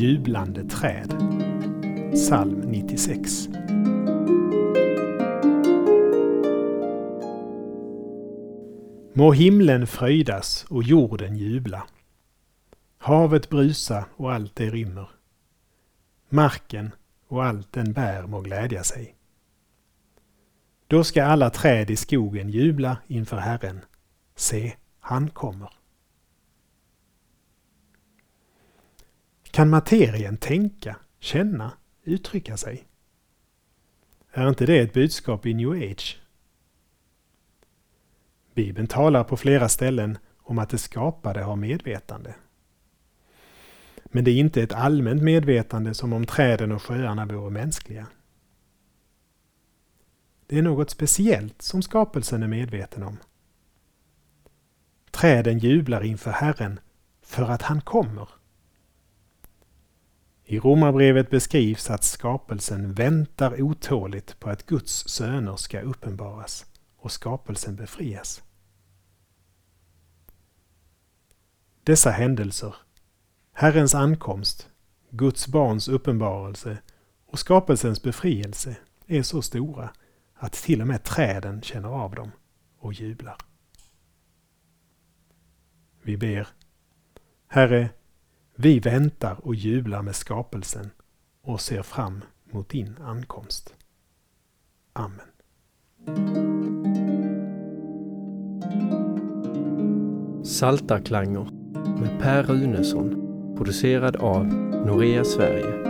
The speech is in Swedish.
jublande träd. Psalm 96. Må himlen fröjdas och jorden jubla. Havet brusa och allt det rymmer. Marken och allt den bär må glädja sig. Då ska alla träd i skogen jubla inför Herren. Se, han kommer. Kan materien tänka, känna, uttrycka sig? Är inte det ett budskap i new age? Bibeln talar på flera ställen om att det skapade har medvetande. Men det är inte ett allmänt medvetande som om träden och sjöarna vore mänskliga. Det är något speciellt som skapelsen är medveten om. Träden jublar inför Herren för att han kommer. I Romarbrevet beskrivs att skapelsen väntar otåligt på att Guds söner ska uppenbaras och skapelsen befrias. Dessa händelser, Herrens ankomst, Guds barns uppenbarelse och skapelsens befrielse är så stora att till och med träden känner av dem och jublar. Vi ber. Herre, vi väntar och jublar med skapelsen och ser fram mot din ankomst. Amen. Saltarklanger med Per Runesson producerad av Norea Sverige